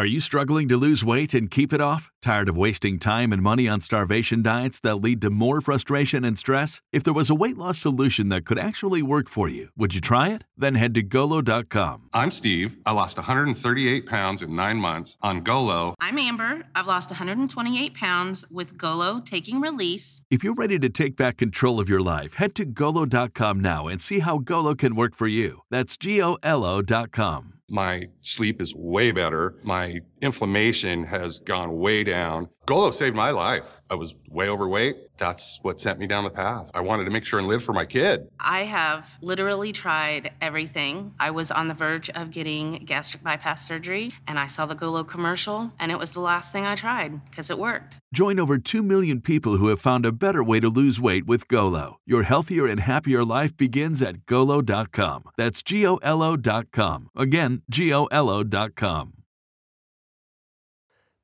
Are you struggling to lose weight and keep it off? Tired of wasting time and money on starvation diets that lead to more frustration and stress? If there was a weight loss solution that could actually work for you, would you try it? Then head to golo.com. I'm Steve. I lost 138 pounds in nine months on Golo. I'm Amber. I've lost 128 pounds with Golo taking release. If you're ready to take back control of your life, head to golo.com now and see how Golo can work for you. That's G O L O.com. My sleep is way better. My inflammation has gone way down. Golo saved my life. I was way overweight. That's what sent me down the path. I wanted to make sure and live for my kid. I have literally tried everything. I was on the verge of getting gastric bypass surgery, and I saw the Golo commercial, and it was the last thing I tried because it worked. Join over 2 million people who have found a better way to lose weight with Golo. Your healthier and happier life begins at golo.com. That's G O L O.com. Again, G O L O.com.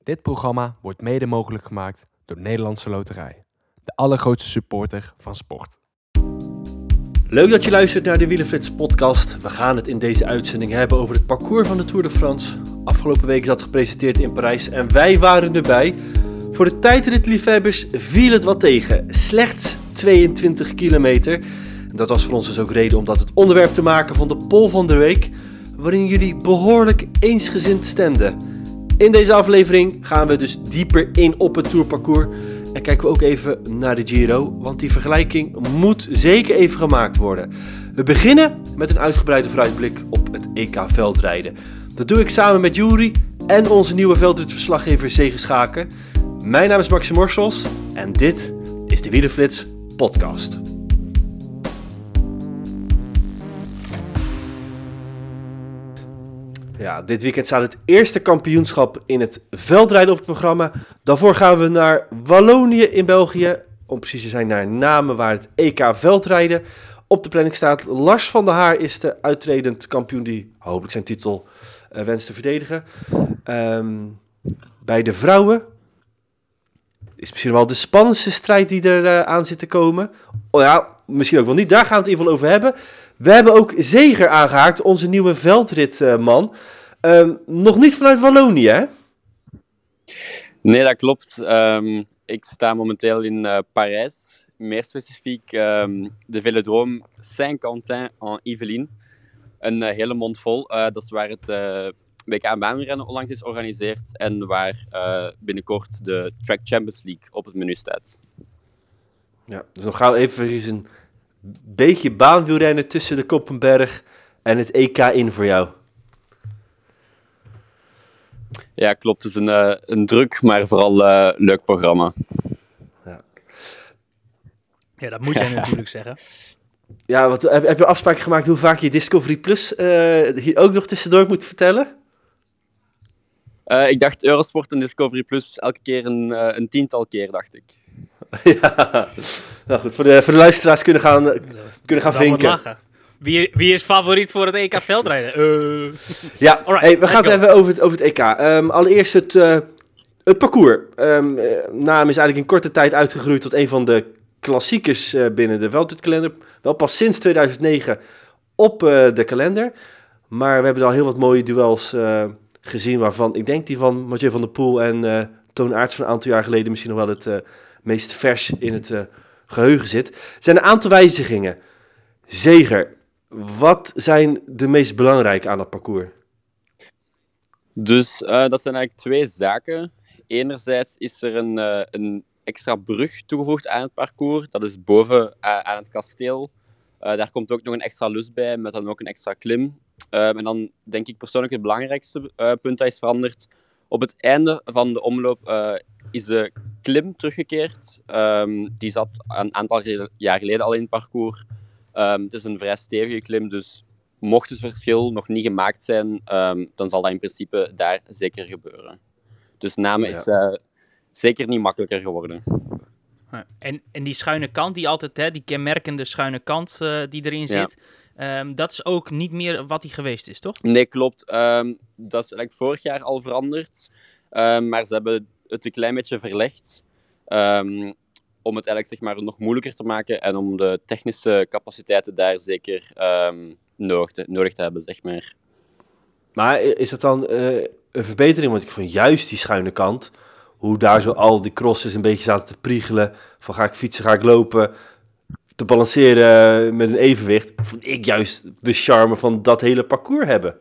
Dit programma wordt mede mogelijk gemaakt door Nederlandse Loterij. De allergrootste supporter van sport. Leuk dat je luistert naar de Wielenflits podcast. We gaan het in deze uitzending hebben over het parcours van de Tour de France. Afgelopen week is dat gepresenteerd in Parijs en wij waren erbij. Voor de tijdritliefhebbers viel het wat tegen. Slechts 22 kilometer. Dat was voor ons dus ook reden om dat het onderwerp te maken van de poll van de week. Waarin jullie behoorlijk eensgezind stemden. In deze aflevering gaan we dus dieper in op het tourparcours. En kijken we ook even naar de Giro, want die vergelijking moet zeker even gemaakt worden. We beginnen met een uitgebreide vooruitblik op het EK veldrijden. Dat doe ik samen met Jury en onze nieuwe veldritverslaggever Zege Schaken. Mijn naam is Maxim Morsels en dit is de Wielerflits podcast. Ja, dit weekend staat het eerste kampioenschap in het veldrijden op het programma. Daarvoor gaan we naar Wallonië in België. Om precies te zijn naar Namen waar het EK veldrijden op de planning staat. Lars van der Haar is de uitredend kampioen die hopelijk zijn titel uh, wenst te verdedigen. Um, bij de vrouwen is misschien wel de spannendste strijd die er uh, aan zit te komen. Oh ja, misschien ook wel niet. Daar gaan we het geval over hebben. We hebben ook Zeger aangehaakt, onze nieuwe veldritman. Nog niet vanuit Wallonië, hè? Nee, dat klopt. Um, ik sta momenteel in uh, Parijs. Meer specifiek um, de velodroom Saint-Quentin en Yvelines. Een uh, hele mond vol. Uh, dat is waar het WK baanrennen onlangs is georganiseerd. En waar binnenkort de Track Champions League op het menu staat. Ja, dus dan gaan we even een beetje baanwielrennen tussen de Koppenberg en het EK in voor jou. Ja, klopt. Het is een, uh, een druk, maar vooral uh, leuk programma. Ja, ja dat moet jij natuurlijk zeggen. Ja, wat, heb, heb je afspraken gemaakt hoe vaak je Discovery Plus uh, hier ook nog tussendoor moet vertellen? ik dacht Eurosport en Discovery Plus elke keer een, een tiental keer, dacht ik. ja, nou goed, voor de, voor de luisteraars kunnen gaan, kunnen gaan vinken. Wie, wie is favoriet voor het EK veldrijden? Uh. Ja, Alright, hey, we gaan het even over het, over het EK. Um, allereerst het, uh, het parcours. Um, naam is eigenlijk in korte tijd uitgegroeid tot een van de klassiekers uh, binnen de veldritkalender. Wel pas sinds 2009 op de kalender. Maar we hebben al heel wat mooie duels gezien, waarvan ik denk die van Mathieu van der Poel en Toon Aerts van een aantal jaar geleden misschien nog wel het meest vers in het geheugen zit. Er zijn een aantal wijzigingen. Zeger, wat zijn de meest belangrijke aan dat parcours? Dus uh, dat zijn eigenlijk twee zaken. Enerzijds is er een, uh, een extra brug toegevoegd aan het parcours. Dat is boven aan het kasteel. daar komt ook nog een extra lus bij, met dan ook een extra klim. en dan denk ik persoonlijk het belangrijkste punt dat is veranderd. Op het einde van de omloop is de klim teruggekeerd. Um, die zat een aantal jaar geleden al in het parcours. Um, het is een vrij stevige klim, dus mocht het verschil nog niet gemaakt zijn, um, dan zal dat in principe daar zeker gebeuren. Dus namen ja. is uh, zeker niet makkelijker geworden. En, en die schuine kant, die altijd, hè, die kenmerkende schuine kant uh, die erin zit, ja. dat is ook niet meer wat die geweest is, toch? Nee, klopt. dat is eigenlijk vorig jaar al veranderd. maar ze hebben het een klein beetje verlegd. Om het eigenlijk zeg maar, nog moeilijker te maken en om de technische capaciteiten daar zeker um, nodig, te, nodig te hebben, zeg maar. Maar is het dan uh, een verbetering. Want ik vond juist die schuine kant, hoe daar zo al die crosses een beetje zaten te priegelen. Van ga ik fietsen, ga ik lopen. Te balanceren met een evenwicht. Vond ik juist de charme van dat hele parcours hebben.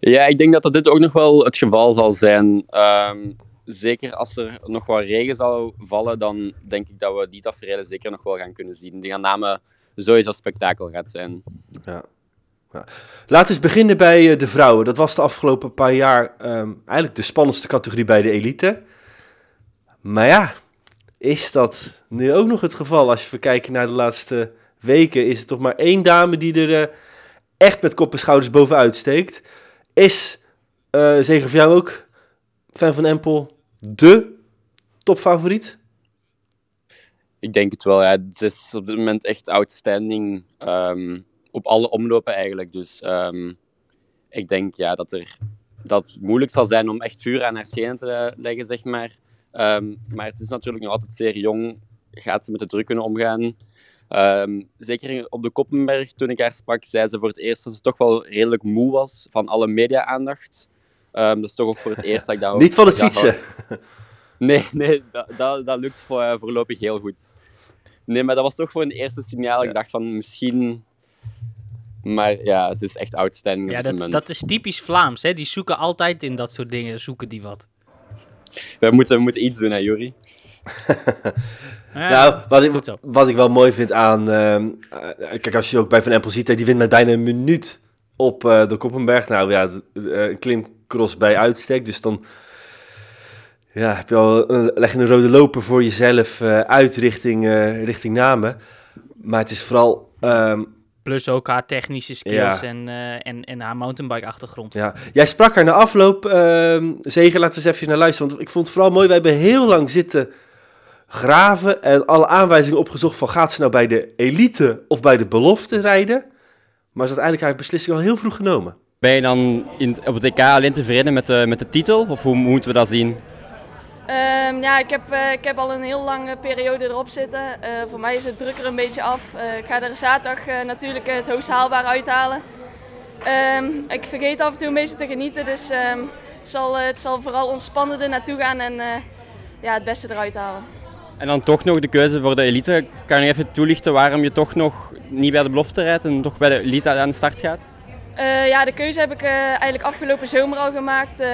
Ja, ik denk dat dat dit ook nog wel het geval zal zijn. Ehm, zeker als er nog wat regen zou vallen, dan denk ik dat we die tafereelen zeker nog wel gaan kunnen zien. Die gaan namen sowieso spektakel gaat zijn. Ja. ja. Laten we eens beginnen bij eh, de vrouwen. Dat was de afgelopen paar jaar ehm, eigenlijk de spannendste categorie bij de elite. Maar ja, is dat nu ook nog het geval? Als je kijkt naar de laatste weken, is er toch maar één dame die er uh, echt met kop en schouders bovenuit steekt. Is, uh, zeker voor jou ook, fan van Empel, de topfavoriet? Ik denk het wel, ja. Het is op dit moment echt outstanding um, op alle omlopen eigenlijk. Dus um, ik denk ja, dat, er, dat het moeilijk zal zijn om echt vuur aan haar schenen te leggen, zeg maar. Um, maar het is natuurlijk nog altijd zeer jong. Gaat ze met de druk kunnen omgaan? Zeker op de Koppenberg, toen ik haar sprak, zei ze voor het eerst dat ze toch wel redelijk moe was van alle media-aandacht. Um, dat is toch ook voor het eerst dat ik dat... Niet van het fietsen? Nee, nee dat, dat, dat lukt voor, uh, voorlopig heel goed. Nee, maar dat was toch voor een eerste signaal. Ja. Ik dacht van misschien... Maar ja, ze is echt outstanding ja, op dat, moment. dat is typisch Vlaams, hè? Die zoeken altijd in dat soort dingen, zoeken die wat. We moeten, we moeten iets doen, hè, Jury? ja, nou, wat ik, wat ik wel mooi vind aan... Uh, kijk, als je ook bij Van Empel ziet, die wint met bijna een minuut op uh, de Koppenberg. Nou ja, een klimcross bij uitstek. Dus dan ja, heb je al, uh, leg je een rode loper voor jezelf uh, uit richting, richting Namen. Maar het is vooral... Um, Plus ook haar technische skills ja. en, uh, en, en haar mountainbike-achtergrond. Ja. Jij sprak haar na afloop. Uh, zeker, laten we eens even naar luisteren. Want ik vond het vooral mooi. We hebben heel lang zitten graven en alle aanwijzingen opgezocht van gaat ze nou bij de elite of bij de belofte rijden. Maar is uiteindelijk haar beslissing al heel vroeg genomen. Ben je dan in, op het EK alleen tevreden met de, met de titel? Of hoe moeten we dat zien? Um, ja, ik heb, uh, ik heb al een heel lange periode erop zitten. Uh, voor mij is het druk er een beetje af. Uh, ik ga er zaterdag natuurlijk het hoogst haalbare uithalen. Um, ik vergeet af en toe een beetje te genieten, dus um, het, zal, het zal vooral ontspannender naartoe gaan en ja, het beste eruit halen. En dan toch nog de keuze voor de elite. Kan je even toelichten waarom je toch nog niet bij de belofte rijdt en toch bij de elite aan de start gaat? Ja, de keuze heb ik eigenlijk afgelopen zomer al gemaakt. Uh,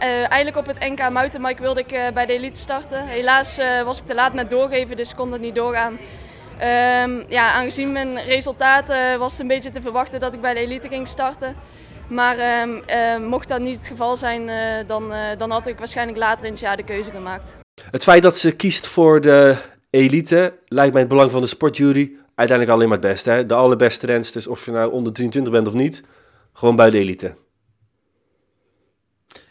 eigenlijk op het NK Mountainbike wilde ik bij de elite starten. Helaas was ik te laat met doorgeven, dus kon het niet doorgaan. Um, ja, aangezien mijn resultaten was het een beetje te verwachten dat ik bij de elite ging starten. Maar um, mocht dat niet het geval zijn, dan, dan had ik waarschijnlijk later in het jaar de keuze gemaakt. Het feit dat ze kiest voor de elite lijkt mij het belang van de sportjury uiteindelijk alleen maar het beste. Hè? De allerbeste rensters, of je nou onder 23 bent of niet, gewoon bij de elite.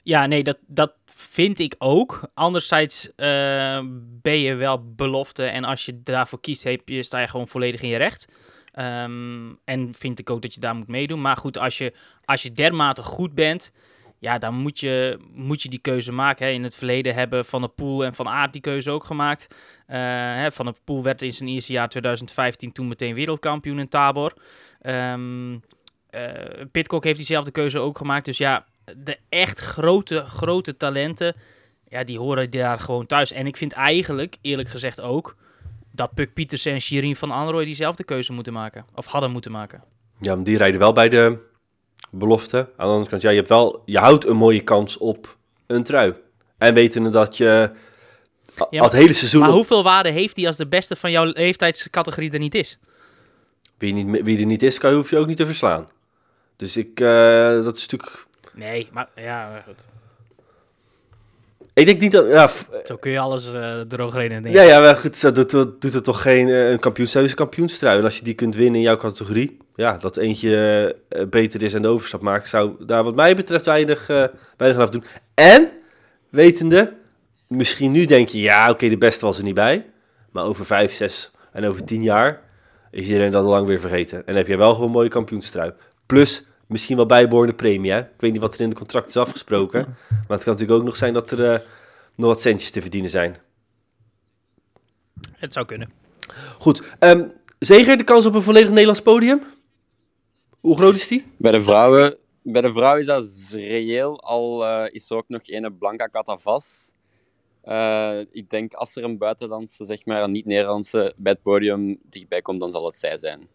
Ja, nee, dat, dat vind ik ook. Anderzijds uh, ben je wel belofte en als je daarvoor kiest, heb je, sta je gewoon volledig in je recht. Um, en vind ik ook dat je daar moet meedoen. Maar goed, als je, als je dermate goed bent, ja, dan moet je, moet je die keuze maken. Hè. In het verleden hebben Van der Poel en Van Aert die keuze ook gemaakt. Uh, hè, van der Poel werd in zijn eerste jaar 2015 toen meteen wereldkampioen in Tabor. Um, Pitcock heeft diezelfde keuze ook gemaakt. Dus ja, de echt grote, grote talenten, ja, die horen daar gewoon thuis. En ik vind eigenlijk, eerlijk gezegd ook, dat Puk Pietersen en Shirin van Anrooy diezelfde keuze moeten maken. Of hadden moeten maken. Ja, die rijden wel bij de belofte. Aan de andere kant, ja, je, hebt wel, je houdt een mooie kans op een trui. En wetende dat je ja, het hele seizoen... Maar op... hoeveel waarde heeft hij als de beste van jouw leeftijdscategorie er niet is? Wie, niet, wie er niet is, kan, hoef je ook niet te verslaan. Dus ik, uh, dat is natuurlijk Nee, maar ja, goed. Ik denk niet dat... Ja, Zo kun je alles uh, droog reden. Ja, ja, maar goed, dat doet, doet het toch geen uh, een kampioenstrui, is een kampioenstrui. En als je die kunt winnen in jouw categorie, ja, dat eentje uh, beter is en de overstap maakt, zou daar wat mij betreft weinig, weinig aan doen. En, wetende, misschien nu denk je, ja, oké, okay, de beste was er niet bij. Maar over vijf, zes en over tien jaar is iedereen dat al lang weer vergeten. En heb je wel gewoon een mooie kampioenstrui. Plus misschien wel bijbehorende premie. Hè? Ik weet niet wat er in de contract is afgesproken. Maar het kan natuurlijk ook nog zijn dat er uh, nog wat centjes te verdienen zijn. Het zou kunnen. Goed. Um, Zeger, de kans op een volledig Nederlands podium? Hoe groot is die? Bij de vrouwen Bij de vrouw is dat reëel, al uh, is er ook nog een Blanca Catavas. Uh, ik denk als er een buitenlandse, zeg maar een niet-Nederlandse, bij het podium dichtbij komt, dan zal het zij zijn.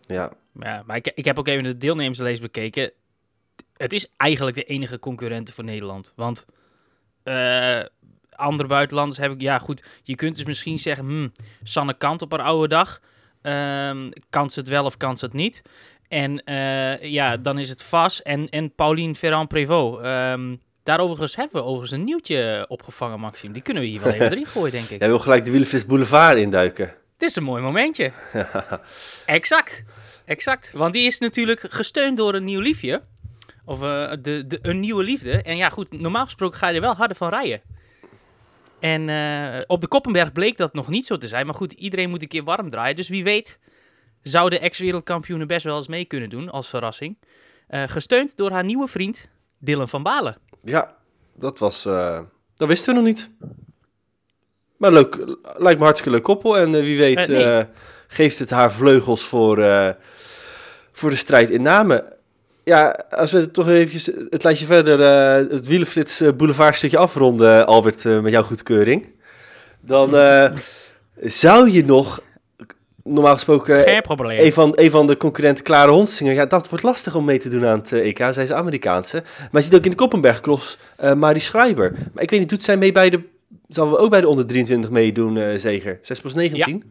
Ja. ja maar ik, ik heb ook even de deelnemerslijst bekeken. Het is eigenlijk de enige concurrent voor Nederland. Want uh, andere buitenlanders heb ik... Ja, goed, je kunt dus misschien zeggen... Hmm, Sanne Kant op haar oude dag. Um, kan ze het wel of kan ze het niet? En uh, ja, dan is het Vas en, en Pauline Ferrand-Prévot. Um, hebben we overigens een nieuwtje opgevangen, Maxime. Die kunnen we hier wel even erin gooien, denk ik. Jij wil gelijk de Wielenflits Boulevard induiken. Dit is een mooi momentje. exact, exact. Want die is natuurlijk gesteund door een nieuw liefje. Of uh, de, de, een nieuwe liefde. En ja, goed, normaal gesproken ga je er wel harder van rijden. En uh, op de Koppenberg bleek dat nog niet zo te zijn. Maar goed, iedereen moet een keer warm draaien. Dus wie weet zou de ex-wereldkampioenen best wel eens mee kunnen doen als verrassing. Uh, gesteund door haar nieuwe vriend Dylan van Balen. Ja, dat was. Uh, dat wisten we nog niet. Maar leuk, lijkt me hartstikke leuk koppel. En uh, wie weet nee. geeft het haar vleugels voor, voor de strijd in Namen. Ja, als we toch even het lijstje verder, het Wielenflits Boulevard stukje afronden, Albert, met jouw goedkeuring. Dan zou je nog normaal gesproken een van, een van de concurrenten Klare Honsinger. Ja, dat wordt lastig om mee te doen aan het EK. Zij is Amerikaanse. Maar je ziet ook in de Koppenberg Cross uh, Marie Schreiber. Maar ik weet niet, doet zij mee bij de... Zal we ook bij de onder 23 meedoen, uh, zeker? Zij is pas 19?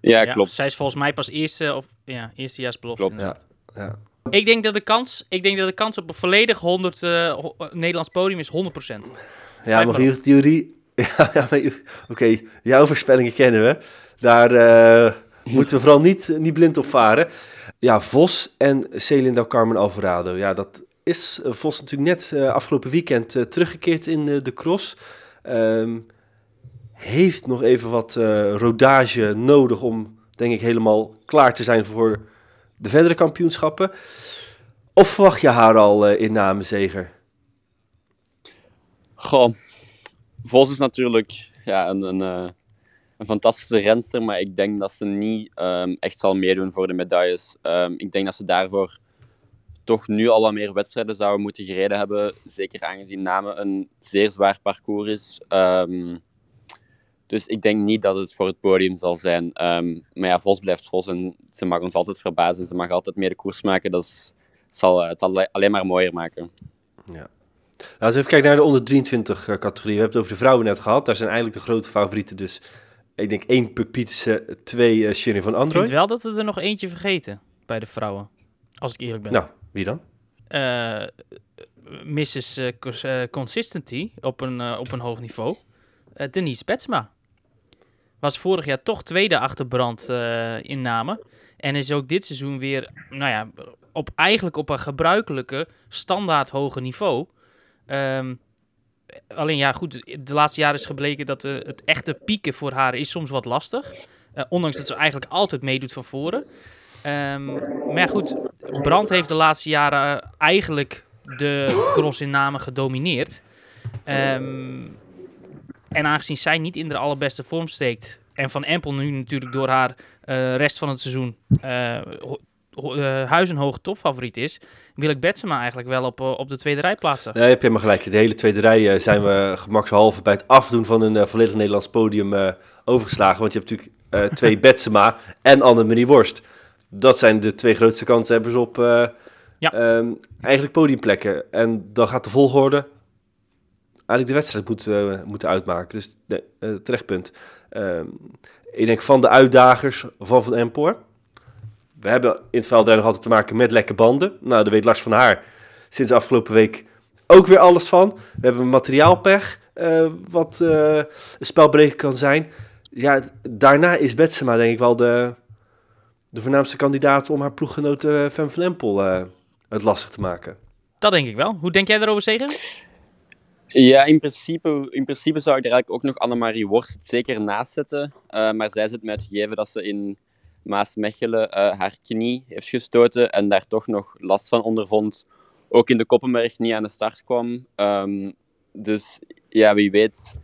Ja. Ja, klopt. Zij is volgens mij pas eerste, of, ja, eerstejaarsbelofte. Klopt. Ja. ja. Ik denk dat de kans, ik denk dat de kans op een volledig 100 uh, Nederlands podium is 100%. Ja, maar Jury... Ja, ja oké, okay. jouw voorspellingen kennen we. Daar uh, moeten we vooral niet, niet blind op varen. Ja, Vos en Celinda Carmen Alvarado. Ja, dat is uh, Vos natuurlijk net uh, afgelopen weekend teruggekeerd in de cross. Um, heeft nog even wat rodage nodig om, denk ik, helemaal klaar te zijn voor de verdere kampioenschappen. Of verwacht je haar al in namezeger? Goh, Vos is natuurlijk ja, een, een een fantastische renster, maar ik denk dat ze niet um, echt zal meedoen voor de medailles. Um, ik denk dat ze daarvoor toch nu al wat meer wedstrijden zouden moeten gereden hebben. Zeker aangezien Namen een zeer zwaar parcours is. Um, dus ik denk niet dat het voor het podium zal zijn. maar ja, Vos blijft Vos en ze mag ons altijd verbazen. Ze mag altijd meer de koers maken. Dat het, zal, het zal alleen maar mooier maken. Ja. Laten we even kijken naar de onder 23 eh, categorie. We hebben het over de vrouwen net gehad. Daar zijn eigenlijk de grote favorieten dus ik denk één Puk Pietersen, twee uh, van Android. Ik vind wel dat we er nog eentje vergeten bij de vrouwen. Als ik eerlijk ben. Nou, wie dan? Uh, Mrs. Uh, Consistency op een, op een hoog niveau. Denise Betsma. Was vorig jaar toch tweede achter Brand in namen. En is ook dit seizoen weer, nou ja, op, eigenlijk op een gebruikelijke, standaard hoge niveau. Um, alleen ja, goed, de laatste jaren is gebleken dat uh, het echte pieken voor haar is soms wat lastig. Uh, ondanks dat ze eigenlijk altijd meedoet van voren. Um, maar goed, Brand heeft de laatste jaren eigenlijk de cross in namen gedomineerd. Um, en aangezien zij niet in de allerbeste vorm steekt... en Van Empel nu natuurlijk door haar rest van het seizoen uh, huizenhoog topfavoriet is, wil ik Betsema eigenlijk wel op, op de tweede rij plaatsen. Nee, heb je maar gelijk. De hele tweede rij uh, zijn we gemakshalve bij het afdoen van een volledig Nederlands podium overgeslagen. Want je hebt natuurlijk twee Betsema en Annemarie Worst. Dat zijn de twee grootste kanshebbers op ja. um, eigenlijk podiumplekken. En dan gaat de volgorde eigenlijk de wedstrijd moeten, moeten uitmaken. Dus nee, terechtpunt. Um, ik denk van de uitdagers van Van Empor we hebben in het veldrijden nog altijd te maken met lekke banden. Nou, daar weet Lars van Haar sinds afgelopen week ook weer alles van. We hebben een materiaalpech, uh, wat uh, een spelbreker kan zijn. Ja, daarna is Betsema denk ik wel de, de voornaamste kandidaat om haar ploeggenote uh, Fem van Empel het lastig te maken. Dat denk ik wel. Hoe denk jij daarover, Zegen? Ja, in principe, in principe zou ik er eigenlijk ook nog Annemarie Worst zeker naast zetten. maar zij zit met het gegeven dat ze in Maasmechelen uh, haar knie heeft gestoten en daar toch nog last van ondervond. Ook in de Koppenberg niet aan de start kwam. Um, dus ja, wie weet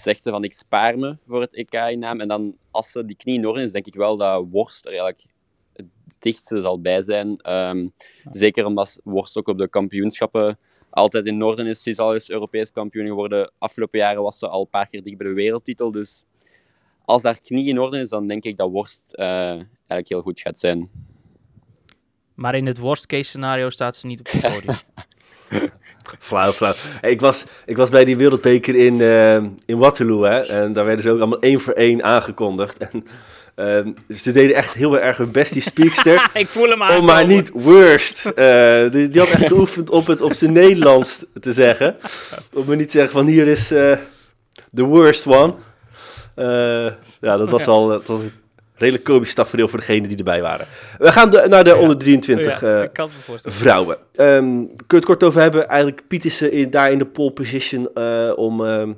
zegt ze van ik spaar me voor het EK-naam. En dan als ze die knie in orde is, denk ik wel dat Worst er eigenlijk het dichtste zal bij zijn. Ehm, zeker omdat Worst ook op de kampioenschappen altijd in Noorden is. Ze is al eens Europees kampioen geworden. Afgelopen jaren was ze al een paar keer dicht bij de wereldtitel. Dus als haar knie in orde is, dan denk ik dat Worst eh, eigenlijk heel goed gaat zijn. Maar in het worst case scenario staat ze niet op het podium. Flauw, flauw. Hey, Ik was, ik was bij die wereldbeker in, eh, in Waterloo, hè. En daar werden ze ook allemaal één voor één aangekondigd. En ehm, ze deden echt heel erg hun best, die speakster. ik voel hem Oh, aankomen. maar niet worst. Eh, die, die had echt geoefend op het op zijn Nederlands te zeggen. Om me niet te zeggen van hier is eh the worst one. Eh, ja, dat was al dat was een redelijk komisch tafereel voor degenen die erbij waren. We gaan de- naar de onder 23 Ja, eh, ik kan het me voorstellen. vrouwen. Ehm kun je het kort over hebben? Eigenlijk Pietersen in, daar in de pole position eh, om ehm,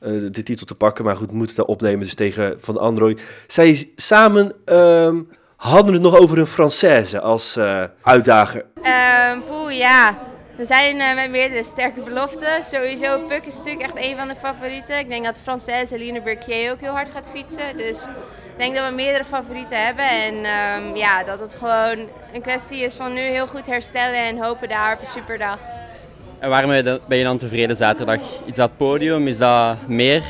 eh, de titel te pakken. Maar goed, moeten daar opnemen dus tegen Van Androoy. Zij samen ehm, hadden het nog over een Française als eh, uitdager. Ehm poeh, ja. We zijn eh, met meerdere sterke beloften. Sowieso, Puk is natuurlijk echt een van de favorieten. Ik denk dat Française Eline Berquier ook heel hard gaat fietsen. Dus ik denk dat we meerdere favorieten hebben. En ehm, ja, dat het gewoon een kwestie is van nu heel goed herstellen en hopen daar op een superdag. En waarom ben je dan- ben je dan tevreden zaterdag? Is dat podium? Is dat meer?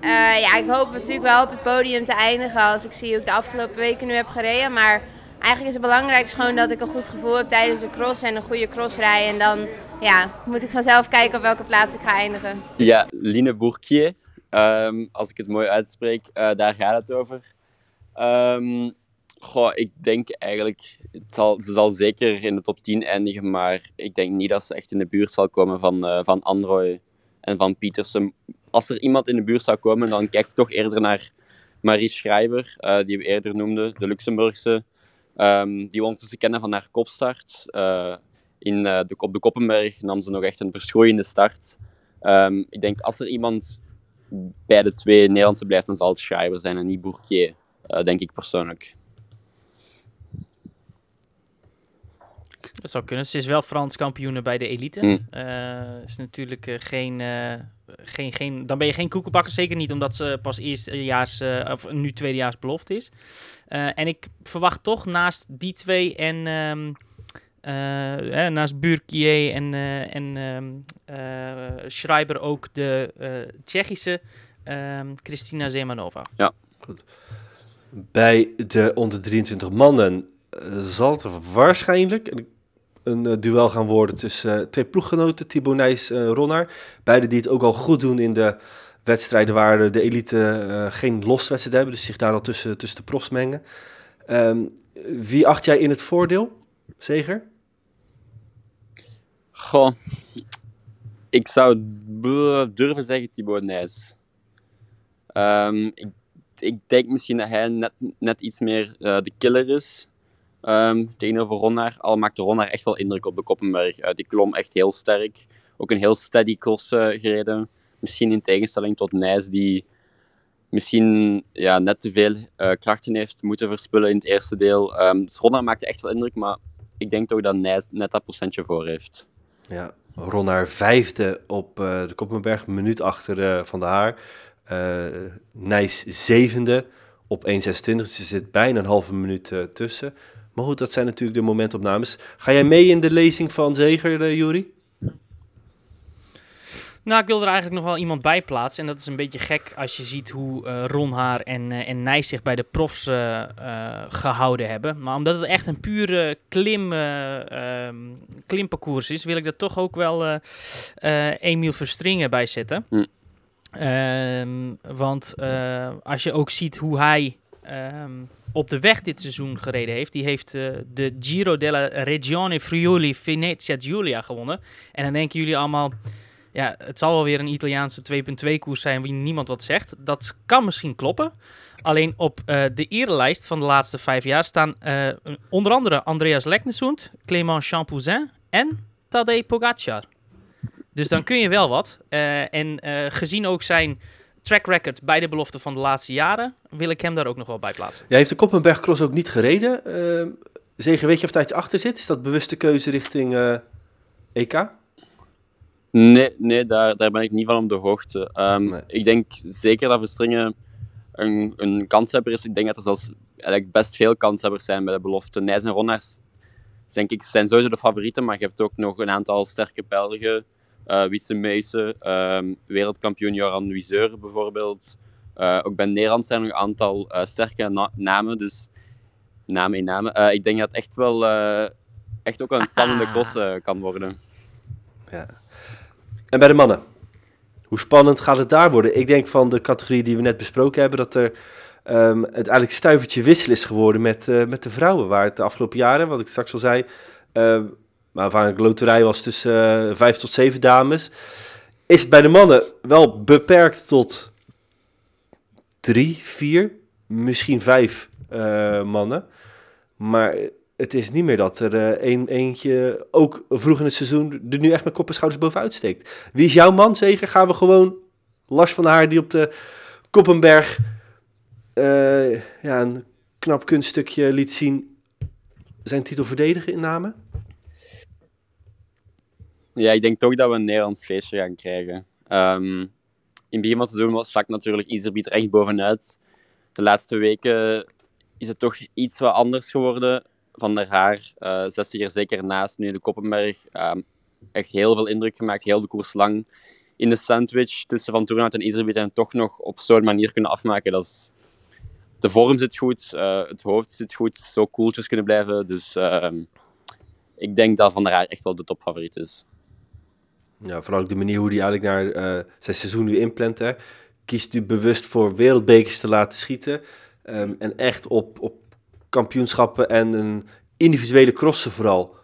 Eh, ja, ik hoop natuurlijk wel op het podium te eindigen als ik zie hoe ik de afgelopen weken nu heb gereden. Maar eigenlijk is het belangrijkste gewoon dat ik een goed gevoel heb tijdens de cross en een goede crossrij. En dan ja, moet ik vanzelf kijken op welke plaats ik ga eindigen. Ja, Line Bourquier, ehm, als ik het mooi uitspreek, eh, daar gaat het over. Ehm, goh, ik denk eigenlijk, het zal, ze zal zeker in de top 10 eindigen, maar ik denk niet dat ze echt in de buurt zal komen van, eh van Androy en van Pietersen. Als er iemand in de buurt zou komen, dan kijk ik toch eerder naar Marie Schrijver, eh, die we eerder noemden, de Luxemburgse. Ehm, die we ondertussen kennen van haar kopstart. Eh, in, eh, de, op de Koppenberg nam ze nog echt een verschroeiende start. Ehm, ik denk als er iemand bij de twee Nederlandse blijft, dan zal het Schrijver zijn en niet Bourquier, eh, denk ik persoonlijk. Dat zou kunnen. Ze is wel Frans kampioene bij de elite. Mm. Eh, is natuurlijk eh, geen, eh, geen, geen... Dan ben je geen koekenbakker. Zeker niet omdat ze pas eerstejaars... of nu tweedejaars belofte is. Eh, en ik verwacht toch naast die twee en... ehm eh, eh, naast Burkier en, eh, en ehm, eh, Schreiber ook de eh, Tsjechische ehm Kristina Zemanova. Ja. Bij de onder 23 mannen zal het waarschijnlijk een eh, duel gaan worden tussen eh, twee ploeggenoten, Thibaut Nijs en Ronnaar. Beide die het ook al goed doen in de wedstrijden waar de elite eh, geen loswedstrijd hebben, dus zich daar al tussen, tussen de profs mengen. Ehm, wie acht jij in het voordeel, Zeger? Goh, ik zou durven zeggen Thibaut Nijs. Ehm, ik, denk misschien dat hij net, net iets meer eh, de killer is ehm, tegenover Ronnaar. Al maakte Ronnaar echt wel indruk op de Koppenberg. Eh, die klom echt heel sterk. Ook een heel steady cross eh, gereden. Misschien in tegenstelling tot Nijs, die misschien ja, net te veel eh, krachten heeft moeten verspillen in het eerste deel. Ehm dus Ronnaar maakte echt wel indruk, maar ik denk toch dat Nijs net dat procentje voor heeft. Ja, Ronnaar vijfde op de Koppenberg, minuut achter Van der Haar. Nijs zevende op 1,26, dus zit bijna een halve minuut tussen. Maar goed, dat zijn natuurlijk de momentopnames. Ga jij mee in de lezing van Zeger, eh, Juri? Nou, ik wil er eigenlijk nog wel iemand bij plaatsen. En dat is een beetje gek als je ziet hoe eh Ron Haar en, eh, en Nijs zich bij de profs eh, eh, gehouden hebben. Maar omdat het echt een pure klim, ehm, klimparcours is, wil ik er toch ook wel eh eh, Emiel Verstringen bij zetten. Hm. Ehm, want eh, als je ook ziet hoe hij ehm, op de weg dit seizoen gereden heeft. Die heeft eh, de Giro della Regione Friuli Venezia Giulia gewonnen. En dan denken jullie allemaal... Ja, het zal wel weer een Italiaanse 2.2 koers zijn wie niemand wat zegt. Dat kan misschien kloppen. Alleen op eh, de erelijst van de laatste vijf jaar staan eh, onder andere Andreas Leknesund, Clément Champouzin en Tadej Pogacar. Dus dan kun je wel wat. En gezien ook zijn track record bij de belofte van de laatste jaren, wil ik hem daar ook nog wel bij plaatsen. Jij heeft de Koppenberg Cross ook niet gereden. Eh, Zeger, weet je of daar iets achter zit? Is dat bewuste keuze richting eh, EK? Nee, nee daar, daar ben ik niet van op de hoogte. Ehm, Nee. Ik denk zeker dat Verstringen een, een kanshebber is. Ik denk dat er zelfs eigenlijk best veel kanshebbers zijn bij de belofte. Nijs en Ronnaars denk ik, zijn sowieso de favorieten, maar je hebt ook nog een aantal sterke Belgen. Uh, Wietse Meijsen, um, wereldkampioen Joran Wiseur bijvoorbeeld. Uh, ook bij Nederland zijn er nog een aantal uh, sterke na namen, dus namen in namen. ik denk dat het echt wel echt ook wel een spannende cross kan worden. Ja. En bij de mannen? Hoe spannend gaat het daar worden? Ik denk van de categorie die we net besproken hebben, dat er um, het eigenlijk stuivertje wissel is geworden met, met de vrouwen. Waar het de afgelopen jaren, wat ik straks al zei, uh, maar de loterij was tussen uh, vijf tot zeven dames. Is het bij de mannen wel beperkt tot drie, vier, misschien vijf uh, mannen. Maar het is niet meer dat er uh, een, eentje ook vroeg in het seizoen er nu echt met kop en schouders bovenuit steekt. Wie is jouw man, zeker? Gaan we gewoon Lars van Haar die op de Koppenberg ja, een knap kunststukje liet zien zijn titel verdedigen in namen? Ja, ik denk toch dat we een Nederlands feestje gaan krijgen. Um, in het begin van het seizoen stak natuurlijk Iserbiet er echt bovenuit. De laatste weken is het toch iets wat anders geworden. Van der Haar, uh, 60 er zeker naast, nu de Koppenberg. Um, echt heel veel indruk gemaakt, heel de koers lang. In de sandwich tussen Van Toornhout en Iserbiet en toch nog op zo'n manier kunnen afmaken, dat is de vorm zit goed, uh, het hoofd zit goed, zo koeltjes kunnen blijven. Dus uh, ik denk dat Van der Haar echt wel de topfavoriet is. Ja, vooral ook de manier hoe hij eigenlijk naar uh, zijn seizoen nu inplant. Hè. Kiest u bewust voor wereldbekers te laten schieten. Um, en echt op, op kampioenschappen en een individuele crossen vooral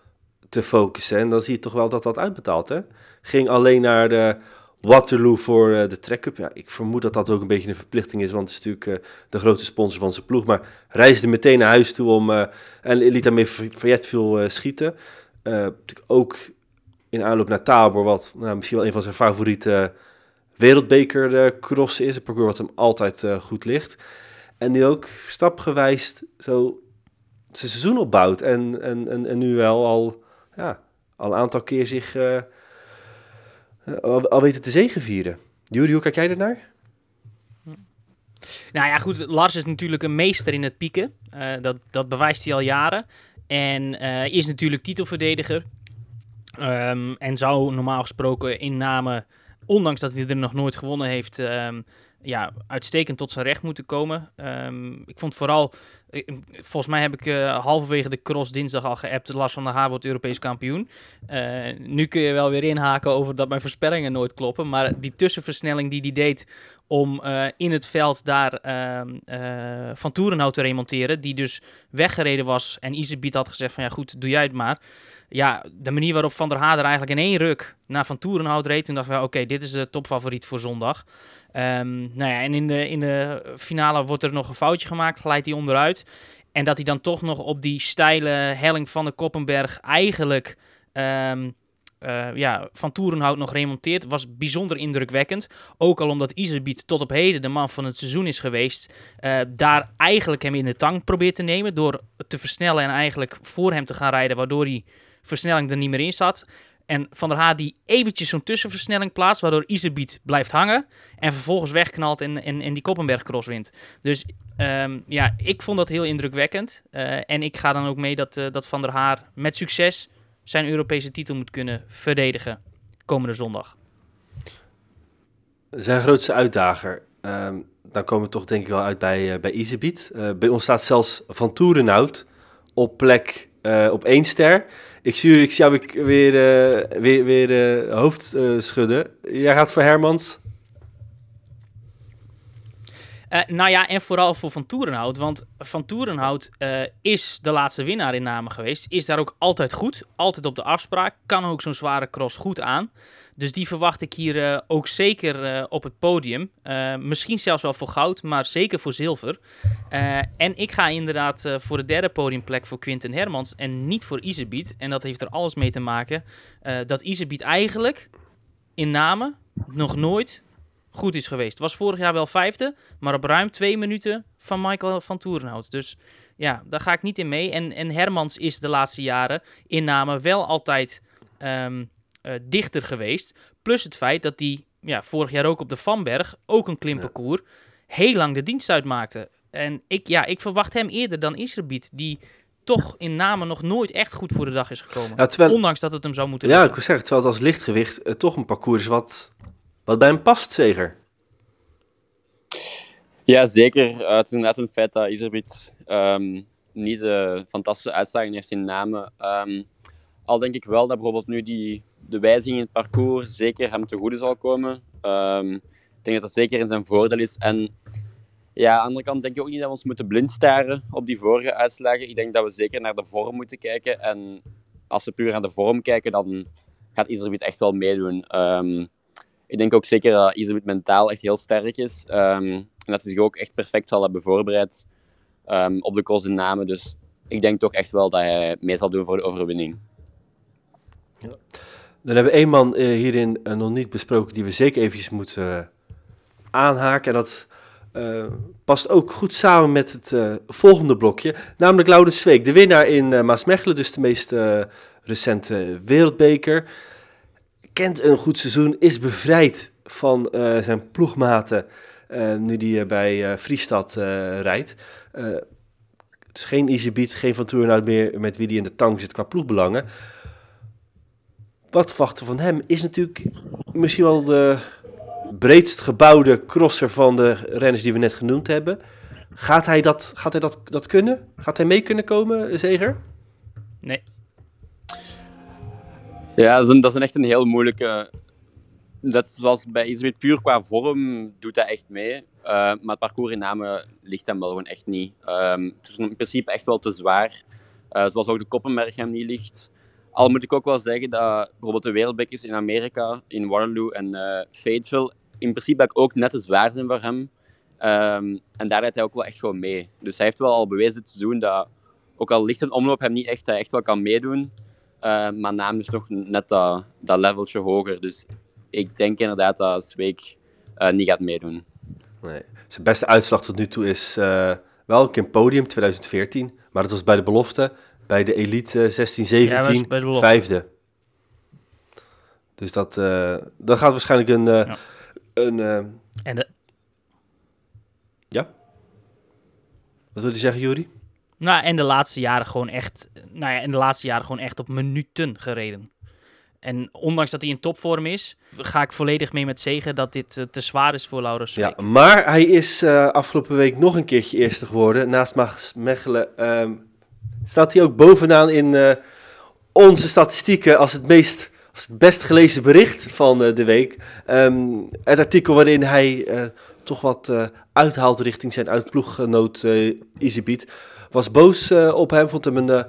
te focussen. En dan zie je toch wel dat dat uitbetaalt. Hè? Ging alleen naar de Waterloo voor uh, de Track Ja, ik vermoed dat dat ook een beetje een verplichting is, want het is natuurlijk uh, de grote sponsor van zijn ploeg. Maar reisde meteen naar huis toe om, en liet daarmee Fayetteville schieten. ook in aanloop naar Tabor, wat nou, misschien wel een van zijn favoriete wereldbeker crossen is. Een parcours wat hem altijd goed ligt. En nu ook stapgewijs zo zijn seizoen opbouwt. En, en, en, en nu wel al, ja, al een aantal keer zich al, al weten te zegenvieren. Jury, hoe kijk jij ernaar? Nou ja, goed. Lars is natuurlijk een meester in het pieken. Dat, dat bewijst hij al jaren. En is natuurlijk titelverdediger. Um, en zou normaal gesproken in namen, ondanks dat hij er nog nooit gewonnen heeft, um, ja, uitstekend tot zijn recht moeten komen. Um, ik vond vooral, volgens mij heb ik uh, halverwege de cross dinsdag al geappt, Lars van der Haar wordt Europees kampioen. Uh, nu kun je wel weer inhaken over dat mijn voorspellingen nooit kloppen, maar die tussenversnelling die hij deed om in het veld daar Van Toerenhout te remonteren, die dus weggereden was en Isebiet had gezegd van ja goed, doe jij het maar ja, de manier waarop Van der Haar eigenlijk in één ruk naar Van Toerenhout reed, toen dachten we, oké, dit is de topfavoriet voor zondag. Um, nou ja, en in de, in de finale wordt er nog een foutje gemaakt, glijdt hij onderuit. En dat hij dan toch nog op die steile helling van de Koppenberg eigenlijk um, uh, ja, Van Toerenhout nog remonteert, was bijzonder indrukwekkend. Ook al omdat Iserbiet tot op heden de man van het seizoen is geweest, uh, daar eigenlijk hem in de tank probeert te nemen door te versnellen en eigenlijk voor hem te gaan rijden, waardoor hij versnelling er niet meer in zat. En Van der Haar die eventjes zo'n tussenversnelling plaatst, waardoor Iserbiet blijft hangen. En vervolgens wegknalt en, en, die Koppenberg cross wint. Dus um, ja, ik vond dat heel indrukwekkend. Uh, en ik ga dan ook mee dat, uh, dat Van der Haar met succes zijn Europese titel moet kunnen verdedigen komende zondag. Zijn grootste uitdager. Um, dan komen we toch denk ik wel uit bij, uh, bij Iserbiet. bij ons staat zelfs Van Toerenhout op plek op één ster. Ik zie, ik weer, uh, weer, weer uh, hoofd uh, schudden. Jij gaat voor Hermans. nou ja, en vooral voor Van Toerenhout. Want Van Toerenhout is de laatste winnaar in namen geweest. Is daar ook altijd goed. Altijd op de afspraak. Kan ook zo'n zware cross goed aan. Dus die verwacht ik hier uh, ook zeker uh, op het podium. Uh, misschien zelfs wel voor goud, maar zeker voor zilver. en ik ga inderdaad voor de derde podiumplek voor Quinten Hermans en niet voor Iserbiet. En dat heeft er alles mee te maken dat Iserbiet eigenlijk in namen nog nooit goed is geweest. Was vorig jaar wel vijfde, maar op ruim twee minuten van Michael van Toerenhout. Dus ja, daar ga ik niet in mee. En, en Hermans is de laatste jaren in namen wel altijd... Um, uh, dichter geweest. Plus het feit dat hij ja, vorig jaar ook op de Vanberg, ook een klimparcours, heel lang de dienst uitmaakte. En ik, ja, ik verwacht hem eerder dan Iserbiet, die toch in namen nog nooit echt goed voor de dag is gekomen. Ja, terwijl- Ondanks dat het hem zou moeten Ja, ik wil zeggen, terwijl het als lichtgewicht eh, toch een parcours is wat, wat bij hem past, zeker. Ja, zeker. Eh, het is inderdaad een feit dat Iserbiet ehm, niet de fantastische uitslagen heeft in namen. Ehm, al denk ik wel dat bijvoorbeeld nu die, de wijziging in het parcours zeker hem te goede zal komen. Ehm, ik denk dat dat zeker in zijn voordeel is. En ja, aan de andere kant denk ik ook niet dat we ons moeten blind staren op die vorige uitslagen. Ik denk dat we zeker naar de vorm moeten kijken. En als we puur naar de vorm kijken, dan gaat Iserbiet echt wel meedoen. Ehm, ik denk ook zeker dat Iserbiet mentaal echt heel sterk is. Ehm, en dat hij zich ook echt perfect zal hebben voorbereid op de cross in Namen. Dus ik denk toch echt wel dat hij mee zal doen voor de overwinning. Dan hebben we één man eh, hierin eh, nog niet besproken die we zeker eventjes moeten eh, aanhaken. En dat past ook goed samen met het volgende blokje. Namelijk Laurens Zweek, de winnaar in Maasmechelen, dus de meest recente wereldbeker. Kent een goed seizoen, is bevrijd van zijn ploegmaten nu die bij Friestad rijdt. Eh, dus geen easy beat, geen Van Toornout meer met wie die in de tang zit qua ploegbelangen wat verwachten van hem is natuurlijk misschien wel de breedst gebouwde crosser van de renners die we net genoemd hebben. Gaat hij dat, gaat hij dat, dat kunnen? Gaat hij mee kunnen komen, Zeger? Nee. Ja, dat is, een, dat is een echt een heel moeilijke. Net zoals bij Iserbiet, puur qua vorm doet hij echt mee. Eh, maar het parcours in Namen ligt hem wel gewoon echt niet. Ehm, het is in principe echt wel te zwaar. Eh, zoals ook de Koppenberg hem niet ligt. Al moet ik ook wel zeggen dat bijvoorbeeld de wereldbekers in Amerika, in Waterloo en eh Fayetteville, in principe ook net te zwaar zijn voor hem. Ehm, en daar rijdt hij ook wel echt gewoon mee. Dus hij heeft wel al bewezen dit seizoen dat, ook al ligt een omloop hem niet echt, hij echt wel kan meedoen. Eh, maar naam is nog net dat, dat leveltje hoger. Dus ik denk inderdaad dat Zweek eh, niet gaat meedoen. Nee. Zijn beste uitslag tot nu toe is eh, wel een podium 2014. Maar dat was bij de belofte. Bij de elite 16, 17, Ja, was bij de belofte. vijfde. Dus dat, eh dat gaat waarschijnlijk een... eh, Ja. een eh, En de, ja? Wat wil je zeggen, Juri? nou, en de laatste jaren gewoon echt, nou ja, en de laatste jaren gewoon echt op minuten gereden. En ondanks dat hij in topvorm is, ga ik volledig mee met zegen dat dit eh, te zwaar is voor Laurens Ja, maar hij is eh, afgelopen week nog een keertje eerste geworden. Naast Maas Mechelen ehm, staat hij ook bovenaan in eh, onze statistieken als het, meest, als het best gelezen bericht van eh, de week. Ehm, het artikel waarin hij eh, toch wat uithaalt richting zijn uitploeggenoot uh. Was boos op hem, vond hem een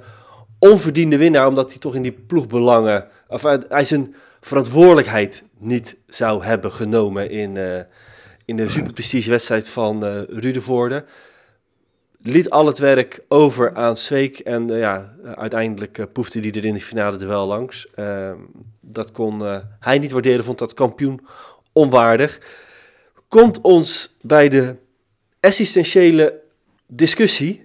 onverdiende winnaar, omdat hij toch in die ploegbelangen... Of, hij zijn verantwoordelijkheid niet zou hebben genomen in... in de superprestigewedstrijd van eh Rudevoorde. Liet al het werk over aan Zweek en eh, ja, uiteindelijk eh, poefde hij er in de finale er wel langs. Ehm, dat kon eh, hij niet waarderen, vond dat kampioen onwaardig. Komt ons bij de essentiële discussie.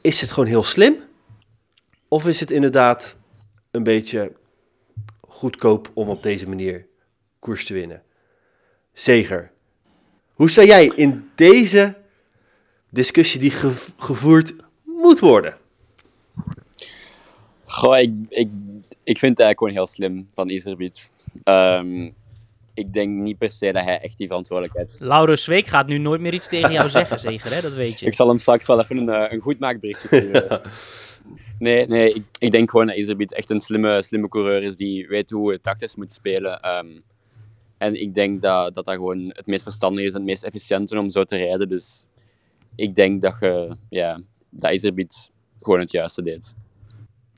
Is het gewoon heel slim? Of is het inderdaad een beetje goedkoop om op deze manier koers te winnen? Zeger. Hoe zou jij in deze discussie die gev- gevoerd moet worden? Goh, ik, ik, ik vind het eigenlijk gewoon heel slim van Iserbiet. Ehm ik denk niet per se dat hij echt die verantwoordelijkheid... Laurens Zweek gaat nu nooit meer iets tegen jou zeggen, zeker, hè? Dat weet je. Ik zal hem straks wel even een, eh, een goed maakberichtje sturen. Nee, nee ik, ik denk gewoon dat Iserbiet echt een slimme, slimme coureur is die weet hoe het tactisch moet spelen. Ehm, en ik denk dat, dat dat gewoon het meest verstandig is en het meest efficiënt om zo te rijden. Dus ik denk dat, je, ja, dat gewoon het juiste deed.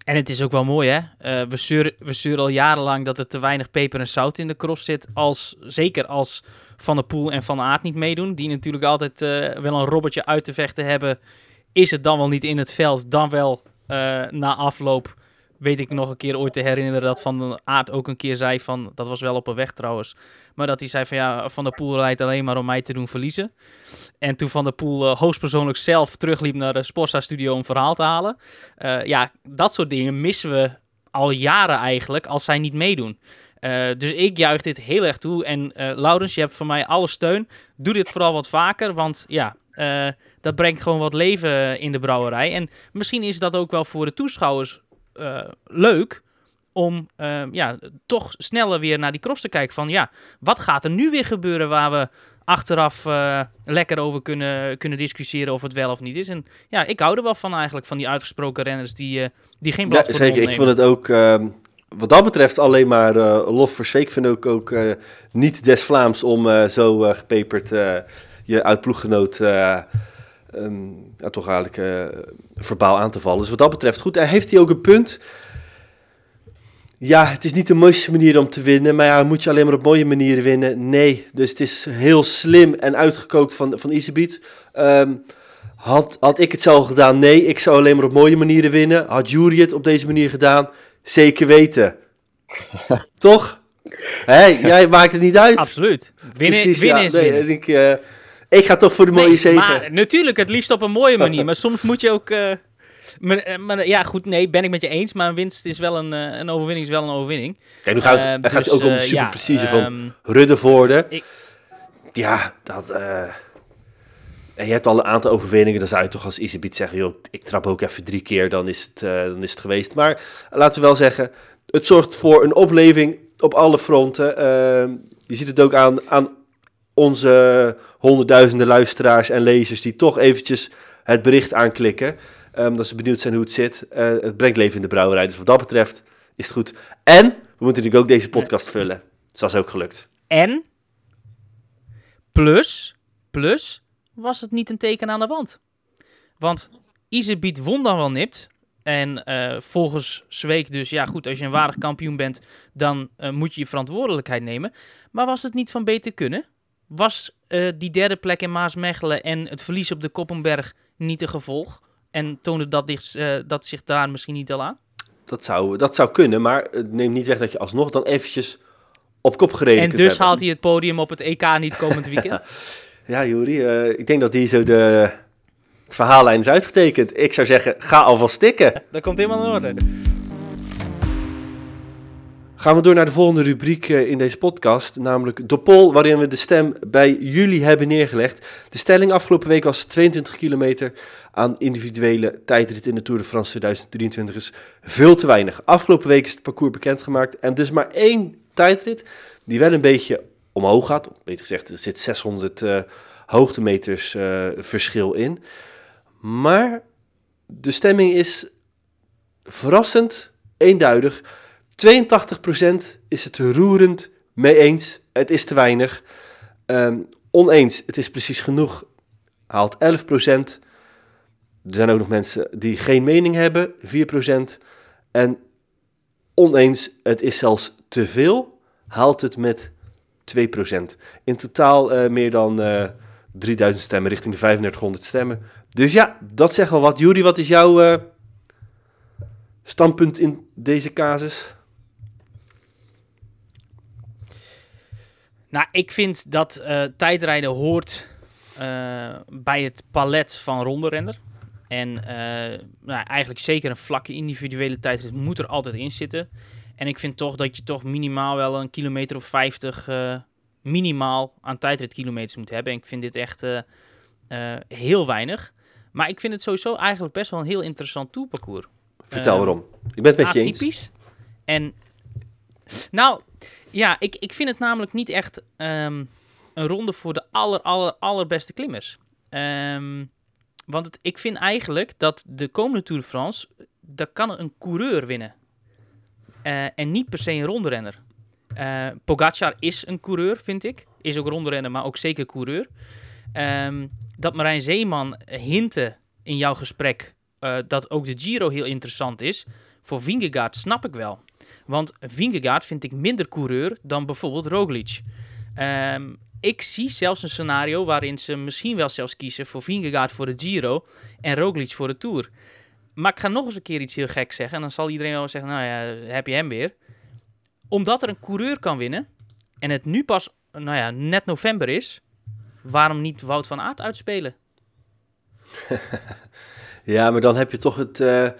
En het is ook wel mooi, hè? Eh, we, zeuren, we al jarenlang dat er te weinig peper en zout in de cross zit. Als, zeker als Van der Poel en Van Aert niet meedoen. Die natuurlijk altijd eh, wel een robbertje uit te vechten hebben. Is het dan wel niet in het veld, dan wel eh, na afloop. Weet ik nog een keer ooit te herinneren dat Van Aert ook een keer zei van... Dat was wel op een weg trouwens. Maar dat hij zei van ja, Van der Poel rijdt alleen maar om mij te doen verliezen. En toen Van der Poel eh, hoogstpersoonlijk zelf terugliep naar de Sportza-studio om verhaal te halen. Eh, ja, dat soort dingen missen we al jaren eigenlijk als zij niet meedoen. Eh, dus ik juich dit heel erg toe. En Laurens, je hebt van mij alle steun. Doe dit vooral wat vaker, want ja, dat brengt gewoon wat leven in de brouwerij. En misschien is dat ook wel voor de toeschouwers eh, leuk om eh, ja, toch sneller weer naar die cross te kijken. Van ja, wat gaat er nu weer gebeuren waar we achteraf eh, lekker over kunnen, kunnen discussiëren of het wel of niet is. En ja, ik hou er wel van eigenlijk, van die uitgesproken renners die, eh, die geen blad Ja, voor zeker. Ik vond het ook, ehm, wat dat betreft, alleen maar lof voor Zweek. Ik vind ook, ook niet des Vlaams om zo gepeperd je uitploeggenoot ehm, ja, toch eigenlijk eh, verbaal aan te vallen. Dus wat dat betreft goed. En heeft hij ook een punt? Ja, het is niet de mooiste manier om te winnen, maar ja, moet je alleen maar op mooie manieren winnen? Nee, dus het is heel slim en uitgekookt van, van. Ehm, had, had ik het zo gedaan? Nee, ik zou alleen maar op mooie manieren winnen. Had Jury het op deze manier gedaan? Zeker weten. Toch? Hé, jij maakt het niet uit. Absoluut. Winnen, Precies, winnen ja. is Nee, winnen. Ik, eh, ik ga toch voor de mooie Nee, zegen. Maar natuurlijk, het liefst op een mooie manier. maar soms moet je ook... eh, maar, eh, maar ja, goed, nee, ben ik met je eens. Maar een winst is wel een, eh, een overwinning is wel een overwinning. Kijk, nu gaat het, Eh, het gaat dus, ook om de eh, super ja, precisie van ehm, Ruddevoorde. ik- Ja, dat... eh, en je hebt al een aantal overwinningen. Dan zou je toch als Isebiet zeggen... Joh, ik trap ook even drie keer, dan is het, eh, dan is het geweest. Maar laten we wel zeggen... Het zorgt voor een opleving op alle fronten. Ehm, je ziet het ook aan, aan onze honderdduizenden luisteraars en lezers... die toch eventjes het bericht aanklikken. ehm, dat ze benieuwd zijn hoe het zit. Eh, het brengt leven in de brouwerij. Dus wat dat betreft is het goed. En we moeten natuurlijk ook deze podcast vullen. Dus dat is ook gelukt. En, plus, plus, was het niet een teken aan de wand. Want Isebiet won dan wel nipt. En eh, volgens Zweek dus, ja goed, als je een waardig kampioen bent, dan eh, moet je je verantwoordelijkheid nemen. Maar was het niet van beter kunnen? Was eh, die derde plek in Maasmechelen en het verlies op de Koppenberg niet een gevolg? En toonde dat, dicht, eh, dat zich daar misschien niet al aan? Dat zou, dat zou kunnen, maar het neemt niet weg dat je alsnog dan eventjes op kop gereden En kunt dus hebben. haalt hij het podium op het EK niet komend weekend? Ja, Juri, eh, ik denk dat hier zo de, het verhaallijn is uitgetekend. Ik zou zeggen, ga alvast stikken. dat komt helemaal in orde. Gaan we door naar de volgende rubriek eh, in deze podcast, namelijk de poll, waarin we de stem bij jullie hebben neergelegd. De stelling afgelopen week was 22 kilometer aan individuele tijdrit in de Tour de France 2023 is veel te weinig. Afgelopen week is het parcours bekendgemaakt en dus maar één tijdrit die wel een beetje omhoog gaat. Beter gezegd, er zit 600 eh, hoogtemeters eh, verschil in. Maar de stemming is verrassend eenduidig. 82% is het roerend mee eens. Het is te weinig. Ehm, oneens, het is precies genoeg. Haalt 11%. Er zijn ook nog mensen die geen mening hebben. 4%. En oneens, het is zelfs te veel. Haalt het met 2%. In totaal eh, meer dan eh 3000 stemmen, richting de 3500 stemmen. Dus ja, dat zegt wel wat. Juri, wat is jouw eh, standpunt in deze casus? Nou, ik vind dat eh, tijdrijden hoort eh, bij het palet van ronderenner. En eh, nou, eigenlijk zeker een vlakke individuele tijdrit moet er altijd in zitten. En ik vind toch dat je toch minimaal wel een kilometer of 50 eh, minimaal aan tijdritkilometers moet hebben. En ik vind dit echt heel weinig. Maar ik vind het sowieso eigenlijk best wel een heel interessant tourparcours. Vertel waarom. Ik ben het met je eens. atypisch. En nou, ja, ik, ik vind het namelijk niet echt ehm, een ronde voor de aller, aller, allerbeste klimmers. Ehm, want het, ik vind eigenlijk dat de komende Tour de France, daar kan een coureur winnen. Eh, en niet per se een rondrenner. Eh Pogacar is een coureur, vind ik. Is ook rondrenner, maar ook zeker coureur. Ehm, dat Marijn Zeeman hintte in jouw gesprek eh, dat ook de Giro heel interessant is. Voor Vingegaard snap ik wel. Want Vingegaard vind ik minder coureur dan bijvoorbeeld Roglic. Ehm, ik zie zelfs een scenario waarin ze misschien wel zelfs kiezen voor Vingegaard voor de Giro en Roglic voor de Tour. Maar ik ga nog eens een keer iets heel gek zeggen. En dan zal iedereen wel zeggen, nou ja, heb je hem weer. Omdat er een coureur kan winnen en het nu pas, nou ja, net november is, waarom niet Wout van Aert uitspelen? Ja, maar dan heb je toch het. eh,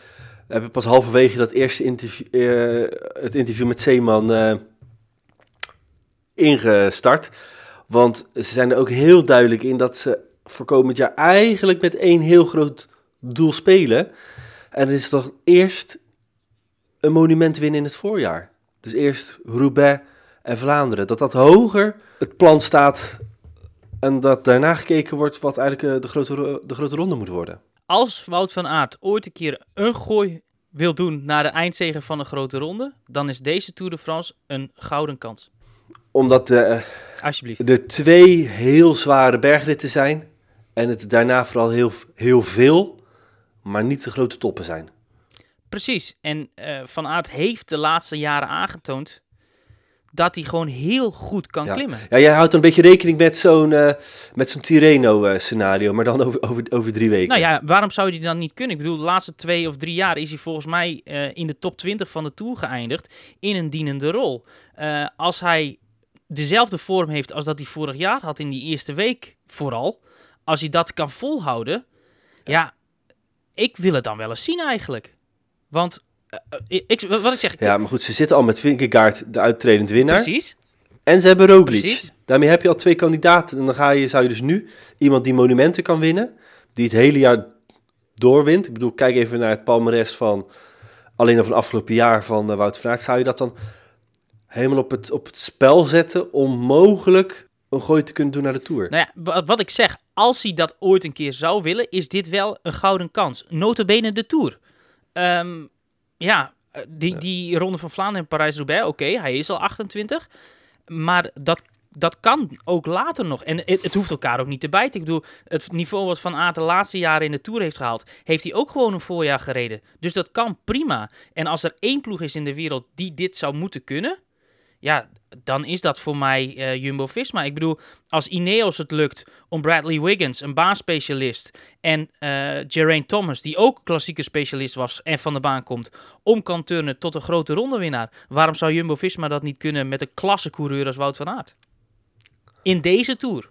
heb je pas halverwege dat eerste interview, eh, het interview met Zeeman. eh, ingestart. Want ze zijn er ook heel duidelijk in dat ze voor komend jaar eigenlijk met één heel groot doel spelen. En dat is toch eerst een monument winnen in het voorjaar. Dus eerst Roubaix en Vlaanderen. Dat dat hoger het plan staat en dat daarna gekeken wordt wat eigenlijk eh, de grote, ro- de grote ronde moet worden. Als Wout van Aert ooit een keer een gooi wil doen naar de eindzege van een grote ronde, dan is deze Tour de France een gouden kans. Omdat eh, Alsjeblieft. er twee heel zware bergritten zijn. En het daarna vooral heel, heel veel, maar niet de grote toppen zijn. Precies. En eh, Van Aert heeft de laatste jaren aangetoond dat hij gewoon heel goed kan Ja. klimmen. Ja, jij houdt een beetje rekening met zo'n eh, met zo'n Tirreno-scenario, maar dan over, over, over drie weken. Nou ja, waarom zou hij die dan niet kunnen? Ik bedoel, de laatste twee of drie jaar is hij volgens mij eh, in de top 20 van de Tour geëindigd in een dienende rol. Eh, als hij dezelfde vorm heeft als dat hij vorig jaar had in die eerste week vooral, als hij dat kan volhouden, ja, ik wil het dan wel eens zien eigenlijk. Want, eh, eh, ik, wat ik zeg, Ja, maar goed, ze zitten al met Vingegaard, de uittredend winnaar. precies, En ze hebben Roglic. Precies. Daarmee heb je al twee kandidaten. En dan ga je, zou je dus nu iemand die monumenten kan winnen, die het hele jaar doorwint. Ik bedoel, kijk even naar het palmares van alleen al van afgelopen jaar van eh, Wout van Aert. Zou je dat dan helemaal op het, op het spel zetten om mogelijk een gooi te kunnen doen naar de Tour? Nou ja, wa- wat ik zeg, als hij dat ooit een keer zou willen, is dit wel een gouden kans. Notabene de Tour. Ehm, ja, eh, die, die Ronde van Vlaanderen en Parijs-Roubaix, oké, hij is al 28. Maar dat, dat kan ook later nog. En het, het hoeft elkaar ook niet te bijten. Ik bedoel, het niveau wat Van Aert de laatste jaren in de Tour heeft gehaald, heeft hij ook gewoon een voorjaar gereden. Dus dat kan prima. En als er één ploeg is in de wereld die dit zou moeten kunnen, ja, dan is dat voor mij eh, Jumbo-Visma. Ik bedoel, als Ineos het lukt om Bradley Wiggins, een baanspecialist, en eh Geraint Thomas, die ook klassieke specialist was en van de baan komt, om kan turnen tot een grote rondewinnaar. Waarom zou Jumbo-Visma dat niet kunnen met een klasse coureur als Wout van Aert? In deze Tour.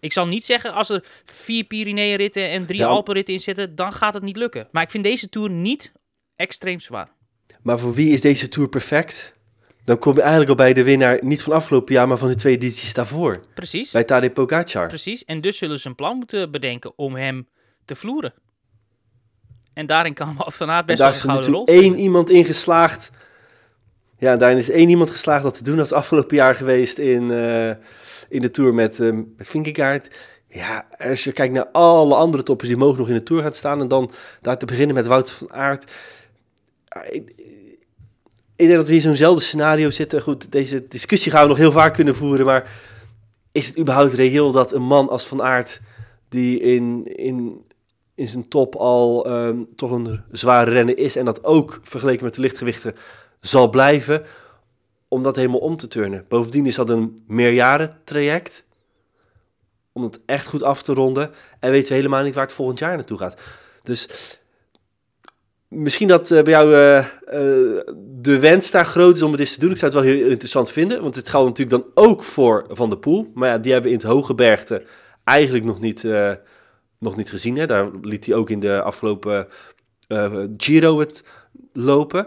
Ik zal niet zeggen, als er vier Pyrenee-ritten en drie Ja. Alpenritten in zitten, dan gaat het niet lukken. Maar ik vind deze Tour niet extreem zwaar. Maar voor wie is deze Tour perfect? Dan kom je eigenlijk al bij de winnaar, niet van afgelopen jaar, maar van de twee edities daarvoor. Precies. Bij Tadej Pogacar. Precies, en dus zullen ze een plan moeten bedenken om hem te vloeren. En daarin kan Wout van Aert best daar wel is een gouden rol natuurlijk één spelen. iemand in geslaagd. Ja, daarin is één iemand geslaagd dat te doen. Dat is afgelopen jaar geweest in, eh, in de Tour met, eh met. Ja, als je kijkt naar alle andere toppers die mogen nog in de Tour gaan staan... en dan daar te beginnen met Wout van Aert. Ik, ik denk dat we in zo'nzelfde scenario zitten. Goed, deze discussie gaan we nog heel vaak kunnen voeren... maar is het überhaupt reëel dat een man als Van Aert... die in, in, in zijn top al ehm, toch een zware renner is... en dat ook vergeleken met de lichtgewichten zal blijven... om dat helemaal om te turnen. Bovendien is dat een meerjaren traject... om het echt goed af te ronden... en weten we helemaal niet waar het volgend jaar naartoe gaat. Dus misschien dat eh, bij jou eh, eh, de wens daar groot is om het eens te doen. Ik zou het wel heel interessant vinden, want het geldt natuurlijk dan ook voor Van der Poel. Maar ja, die hebben we in het hoge bergte eigenlijk nog niet, nog niet gezien. Hè. Daar liet hij ook in de afgelopen Giro het lopen.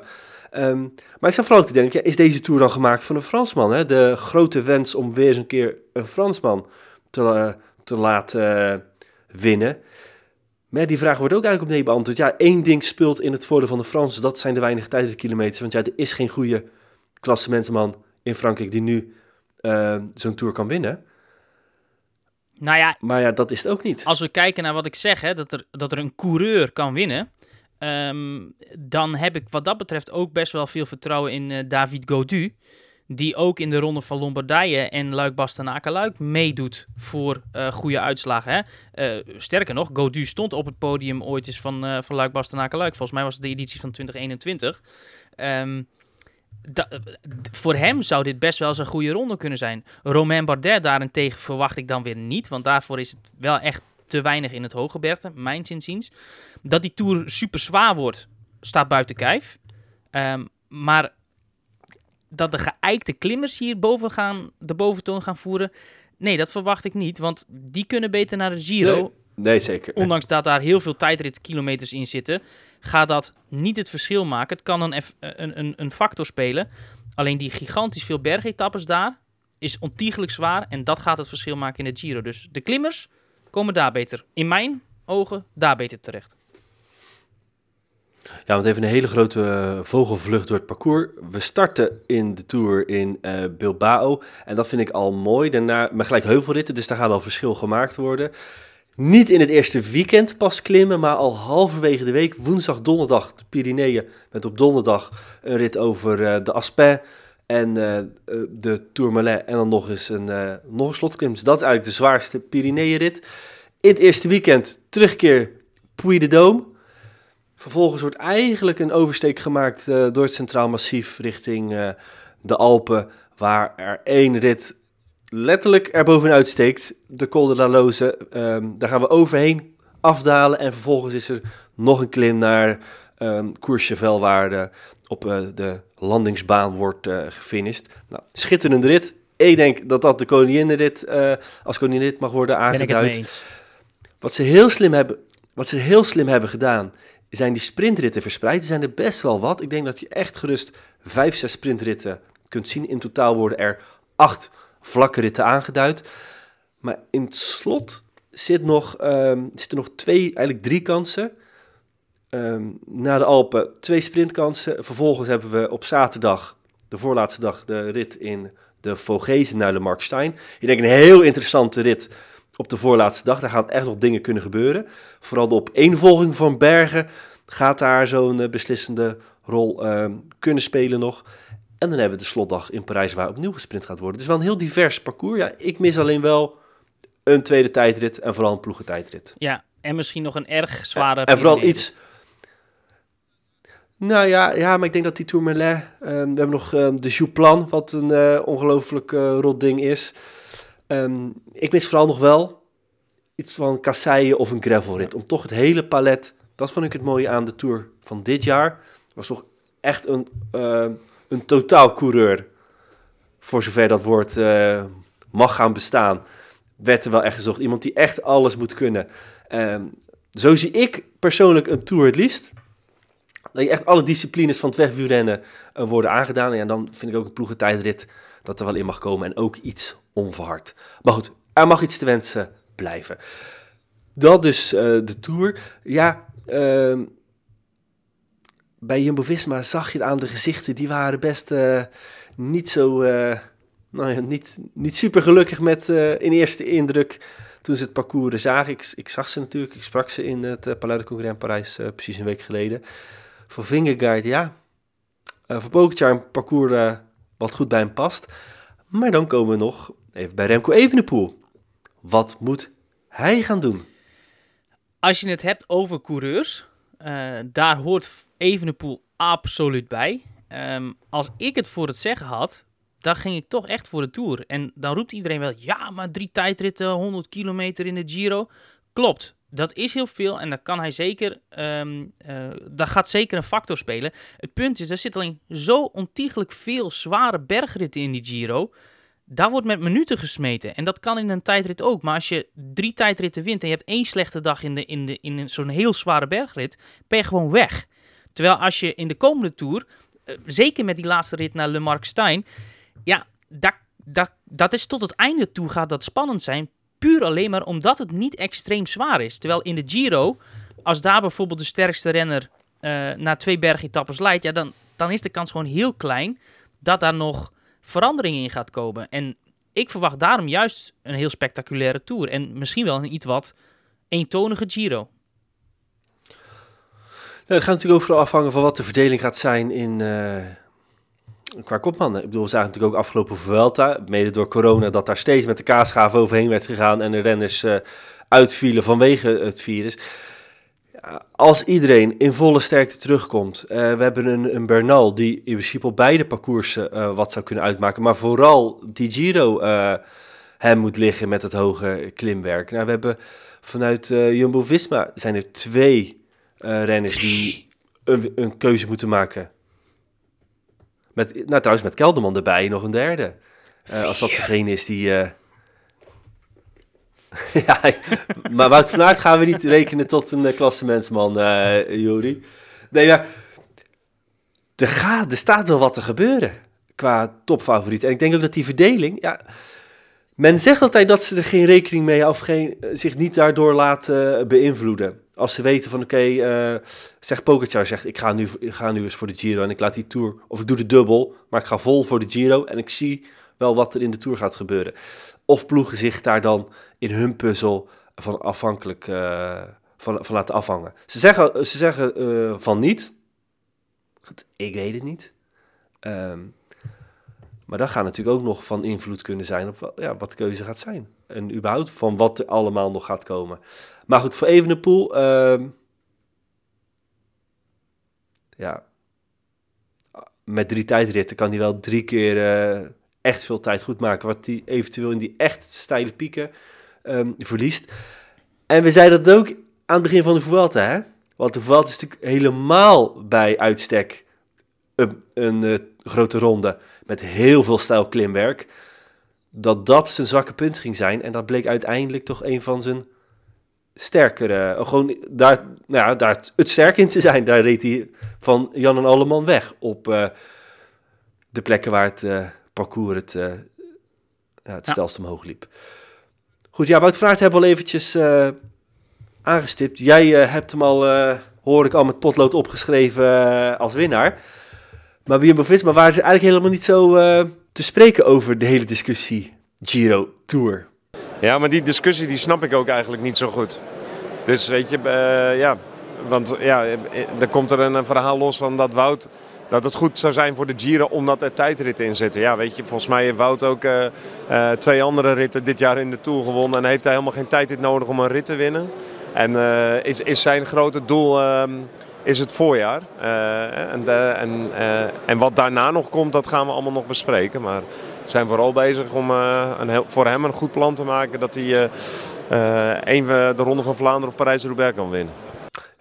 Ehm, maar ik zou vooral ook te denken, ja, is deze Tour dan gemaakt van een Fransman? Hè? De grote wens om weer eens een keer een Fransman te, te laten winnen. Maar die vraag wordt ook eigenlijk op nee beantwoord. Ja, één ding speelt in het voordeel van de Fransen. Dat zijn de weinige tijdelijke kilometers. Want ja, er is geen goede klassementsman in Frankrijk die nu eh, zo'n Tour kan winnen. Nou ja, Maar ja, dat is het ook niet. als we kijken naar wat ik zeg, hè, dat, er, dat er een coureur kan winnen, ehm, dan heb ik wat dat betreft ook best wel veel vertrouwen in eh, David Gaudu. Die ook in de ronde van Lombardije en Luik Bastenaken Luik meedoet voor eh, goede uitslagen. Hè? Eh, sterker nog, Gaudu stond op het podium ooit eens van, eh van Luik Bastenaken Luik. Volgens mij was het de editie van 2021. Ehm, da- d- voor hem zou dit best wel eens een goede ronde kunnen zijn. Romain Bardet daarentegen verwacht ik dan weer niet. Want daarvoor is het wel echt te weinig in het hooggebergte, mijn zinziens. Dat die Tour super zwaar wordt, staat buiten kijf. Ehm, maar dat de geëikte klimmers hier boven gaan, de boventoon gaan voeren... Nee, dat verwacht ik niet. Want die kunnen beter naar de Giro. Nee, nee, zeker. Ondanks dat daar heel veel tijdritkilometers in zitten, gaat dat niet het verschil maken. Het kan een, eff- een, een, een factor spelen. Alleen die gigantisch veel bergetappes daar, is ontiegelijk zwaar en dat gaat het verschil maken in de Giro. Dus de klimmers komen daar beter, in mijn ogen, daar beter terecht. Ja, want even een hele grote uh, vogelvlucht door het parcours. We starten in de Tour in uh, Bilbao. En dat vind ik al mooi. Daarna met gelijk heuvelritten, dus daar gaat al verschil gemaakt worden. Niet in het eerste weekend pas klimmen, maar al halverwege de week. Woensdag, donderdag, de Pyreneeën. Met op donderdag een rit over uh, de Aspin en de Tourmalet. En dan nog eens een, nog een slotklim. Dus dat is eigenlijk de zwaarste Pyreneeënrit. In het eerste weekend terugkeer Puy de Dôme. Vervolgens wordt eigenlijk een oversteek gemaakt uh, door het Centraal Massief richting uh, de Alpen, waar er één rit letterlijk erbovenuit steekt, de Col de la Loze. Um, daar gaan we overheen afdalen en vervolgens is er nog een klim naar um, Courchevel, waar de, op uh, de landingsbaan wordt gefinished. Nou, schitterende rit. Ik denk dat dat de koninginrit als koninginrit mag worden aangeduid. Wat ze heel slim hebben, wat ze heel slim hebben gedaan, zijn die sprintritten verspreid. Er zijn er best wel wat. Ik denk dat je echt gerust vijf, zes sprintritten kunt zien. In totaal worden er acht vlakke ritten aangeduid. Maar in het slot zit nog, um, zitten nog twee, eigenlijk drie kansen. Um, na de Alpen twee sprintkansen. Vervolgens hebben we op zaterdag, de voorlaatste dag, de rit in de Vogezen naar de Mark Stein. Ik denk een heel interessante rit op de voorlaatste dag. Daar gaan echt nog dingen kunnen gebeuren. Vooral de opeenvolging van bergen gaat daar zo'n uh, beslissende rol uh, kunnen spelen nog. En dan hebben we de slotdag in Parijs waar opnieuw gesprint gaat worden. Dus wel een heel divers parcours. Ja, ik mis alleen wel een tweede tijdrit en vooral een ploegentijdrit. Ja, en misschien nog een erg zware... En, en vooral iets... Nou ja, ja, maar ik denk dat die Tourmalet... Um, we hebben nog um, de Jouplan, wat een uh, ongelooflijk uh, rot ding is. Um, ik mis vooral nog wel iets van kasseien of een gravelrit. Om toch het hele palet, dat vond ik het mooie aan de Tour van dit jaar. Was toch echt een, uh, een totaal coureur. Voor zover dat woord uh, mag gaan bestaan. Werd er wel echt gezocht. Iemand die echt alles moet kunnen. Um, zo zie ik persoonlijk een Tour het liefst. Dat je echt alle disciplines van het wegwielrennen uh, worden aangedaan. En dan vind ik ook een ploegentijdrit dat er wel in mag komen. En ook iets onverhard. Maar goed, er mag iets te wensen blijven. Dat dus uh, de Tour. Ja, uh, bij Jumbo-Visma zag je het aan de gezichten. Die waren best uh, niet zo... Uh, nou ja, niet, niet super gelukkig met in eerste indruk toen ze het parcours zagen. Ik, zag ze natuurlijk, ik sprak ze in het Palais de Congrès in Parijs precies een week geleden. Voor Vingegaard, ja. voor Pogacar een parcours wat goed bij hem past. Maar dan komen we nog even bij Remco Evenepoel. Wat moet hij gaan doen? Als je het hebt over coureurs, uh, daar hoort Evenepoel absoluut bij. Um, als ik het voor het zeggen had, dan ging ik toch echt voor de Tour. En dan roept iedereen wel, ja, maar drie tijdritten, 100 kilometer in de Giro. Klopt, dat is heel veel en daar kan hij zeker, um, uh, daar gaat zeker een factor spelen. Het punt is, er zit alleen zo ontiegelijk veel zware bergritten in die Giro. Daar wordt met minuten gesmeten. En dat kan in een tijdrit ook. Maar als je drie tijdritten wint en je hebt één slechte dag in, de, in, de, in zo'n heel zware bergrit, ben je gewoon weg. Terwijl als je in de komende Tour, uh, zeker met die laatste rit naar Le Markstein, ja, dat, dat, dat is tot het einde toe gaat dat spannend zijn. Puur alleen maar omdat het niet extreem zwaar is. Terwijl in de Giro, als daar bijvoorbeeld de sterkste renner uh, naar twee bergetappes leidt, ja, dan, dan is de kans gewoon heel klein dat daar nog verandering in gaat komen. En ik verwacht daarom juist een heel spectaculaire Tour. En misschien wel een iets wat eentonige Giro. Nou, het gaat natuurlijk overal afhangen van wat de verdeling gaat zijn in, uh, qua kopmannen. Ik bedoel, we zagen natuurlijk ook afgelopen Vuelta, mede door corona, dat daar steeds met de kaasschaaf overheen werd gegaan en de renners uh, uitvielen vanwege het virus. Als iedereen in volle sterkte terugkomt, uh, we hebben een, een Bernal die in principe op beide parcoursen uh, wat zou kunnen uitmaken, maar vooral die Giro hem moet liggen met het hoge klimwerk. Nou, we hebben vanuit Jumbo-Visma zijn er twee renners die een, een keuze moeten maken. Met, nou, trouwens, met Kelderman erbij nog een derde. Als dat degene is die... Ja, maar Wout van Aert gaan we niet rekenen tot een uh, klassementsman, uh, Jori. Nee, ja, er, gaat, er staat wel wat te gebeuren. qua topfavoriet. En ik denk ook dat die verdeling, ja, men zegt altijd dat ze er geen rekening mee of geen, zich niet daardoor laten beïnvloeden. Als ze weten van oké, okay, zeg Pogacar zegt ik ga, nu, ik ga nu eens voor de Giro en ik laat die Tour, of ik doe de dubbel, maar ik ga vol voor de Giro en ik zie wel wat er in de Tour gaat gebeuren. Of ploegen zich daar dan in hun puzzel van afhankelijk uh, van, laten afhangen. Ze zeggen, ze zeggen uh, van niet. Ik weet het niet. Um, maar dat gaat natuurlijk ook nog van invloed kunnen zijn op ja, wat de keuze gaat zijn. En überhaupt van wat er allemaal nog gaat komen. Maar goed, voor Evenepoel... Uh, ja, met drie tijdritten kan hij wel drie keer uh, echt veel tijd goed maken. Wat hij eventueel in die echt steile pieken um, verliest. En we zeiden dat ook aan het begin van de Vuelta, hè? Want de Vuelta is natuurlijk helemaal bij uitstek een, een uh, grote ronde met heel veel stijl klimwerk. Dat dat zijn zwakke punt ging zijn. En dat bleek uiteindelijk toch een van zijn sterkere. Gewoon daar, nou ja, daar het sterk in te zijn. Daar reed hij van Jan en Alleman weg. Op uh, de plekken waar het parcours het, uh, ja, het ja. stelst omhoog liep. Goed, ja, Wout Vraart hebben we al eventjes aangestipt. Jij hebt hem al, hoor ik al met potlood opgeschreven als winnaar. Maar Jumbo Visma waren ze eigenlijk helemaal niet zo uh, te spreken over de hele discussie Giro Tour. Ja, maar die discussie die snap ik ook eigenlijk niet zo goed. Dus weet je, uh, ja, want ja, er komt er een verhaal los van dat Wout dat het goed zou zijn voor de Giro omdat er tijdritten in zitten. Ja, weet je, volgens mij heeft Wout ook uh, uh, twee andere ritten dit jaar in de Tour gewonnen en heeft hij helemaal geen tijdrit nodig om een rit te winnen. En uh, is, is zijn grote doel ehm, is het voorjaar. En, en, en wat daarna nog komt, dat gaan we allemaal nog bespreken. Maar we zijn vooral bezig om een voor hem een goed plan te maken dat hij een, de Ronde van Vlaanderen of Parijs-Roubaix kan winnen.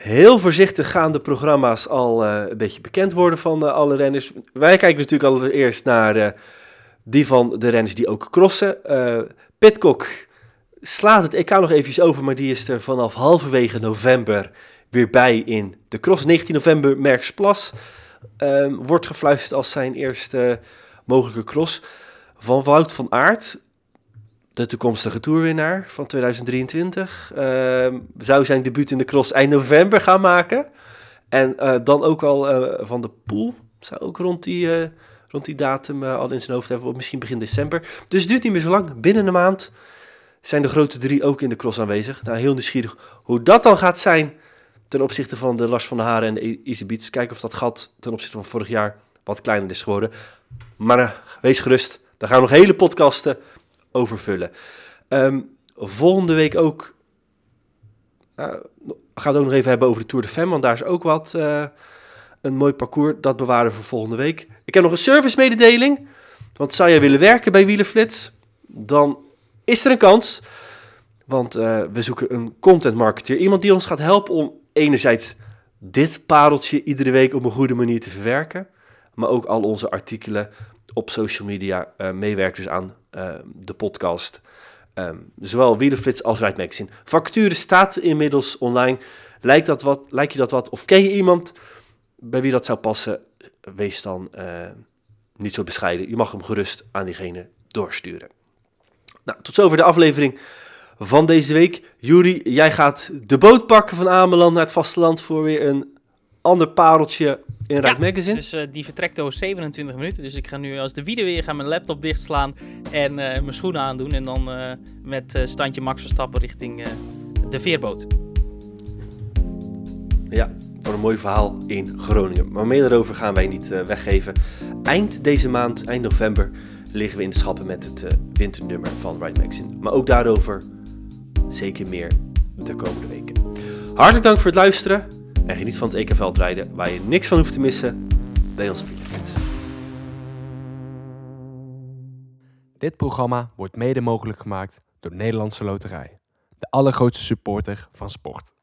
Heel voorzichtig gaan de programma's al een beetje bekend worden van alle renners. Wij kijken natuurlijk allereerst naar die van de renners die ook crossen. Pitcock slaat het EK nog eventjes over, maar die is er vanaf halverwege november weer bij in de cross. 19 november Merksplas um, wordt gefluisterd als zijn eerste mogelijke cross. Van Wout van Aert, de toekomstige toerwinnaar van 2023, um, zou zijn debuut in de cross eind november gaan maken. En uh, dan ook al uh, Van de Poel zou ook rond die, uh, rond die datum al in zijn hoofd hebben, misschien begin december. Dus het duurt niet meer zo lang. Binnen een maand zijn de grote drie ook in de cross aanwezig. Nou, heel nieuwsgierig hoe dat dan gaat zijn ten opzichte van de Lars van de Haren en de Easy Beats. Kijken of dat gat ten opzichte van vorig jaar wat kleiner is geworden. Maar wees gerust, daar gaan we nog hele podcasten over vullen. Um, volgende week ook... Uh, gaat het ook nog even hebben over de Tour de Femme, want daar is ook wat... Uh, een mooi parcours, dat bewaren we voor volgende week. Ik heb nog een service-mededeling. Want zou jij willen werken bij Wielenflits, dan is er een kans. Want uh, we zoeken een content marketeer. Iemand die ons gaat helpen om enerzijds dit pareltje iedere week op een goede manier te verwerken. Maar ook al onze artikelen op social media uh, meewerkers aan uh, de podcast. Um, zowel Wielerflits als Ride Magazine. Vacature staat inmiddels online. Lijkt, dat wat, lijkt je dat wat? Of ken je iemand bij wie dat zou passen? Wees dan uh, niet zo bescheiden. Je mag hem gerust aan diegene doorsturen. Nou, tot zover de aflevering van deze week. Juri, jij gaat de boot pakken van Ameland naar het vasteland voor weer een ander pareltje in Rijk ja, Magazine. Dus uh, die vertrekt over 27 minuten. Dus ik ga nu als de wiede weer gaan mijn laptop dichtslaan en uh, mijn schoenen aandoen. En dan uh, met standje Max Verstappen richting de veerboot. Ja, voor een mooi verhaal in Groningen. Maar meer daarover gaan wij niet weggeven. Eind deze maand, eind november, liggen we in de schappen met het winternummer van Ride Magazine. Maar ook daarover zeker meer de komende weken. Hartelijk dank voor het luisteren en geniet van het EK Veldrijden waar je niks van hoeft te missen bij onze vrienden. Dit programma wordt mede mogelijk gemaakt door de Nederlandse Loterij, de allergrootste supporter van sport.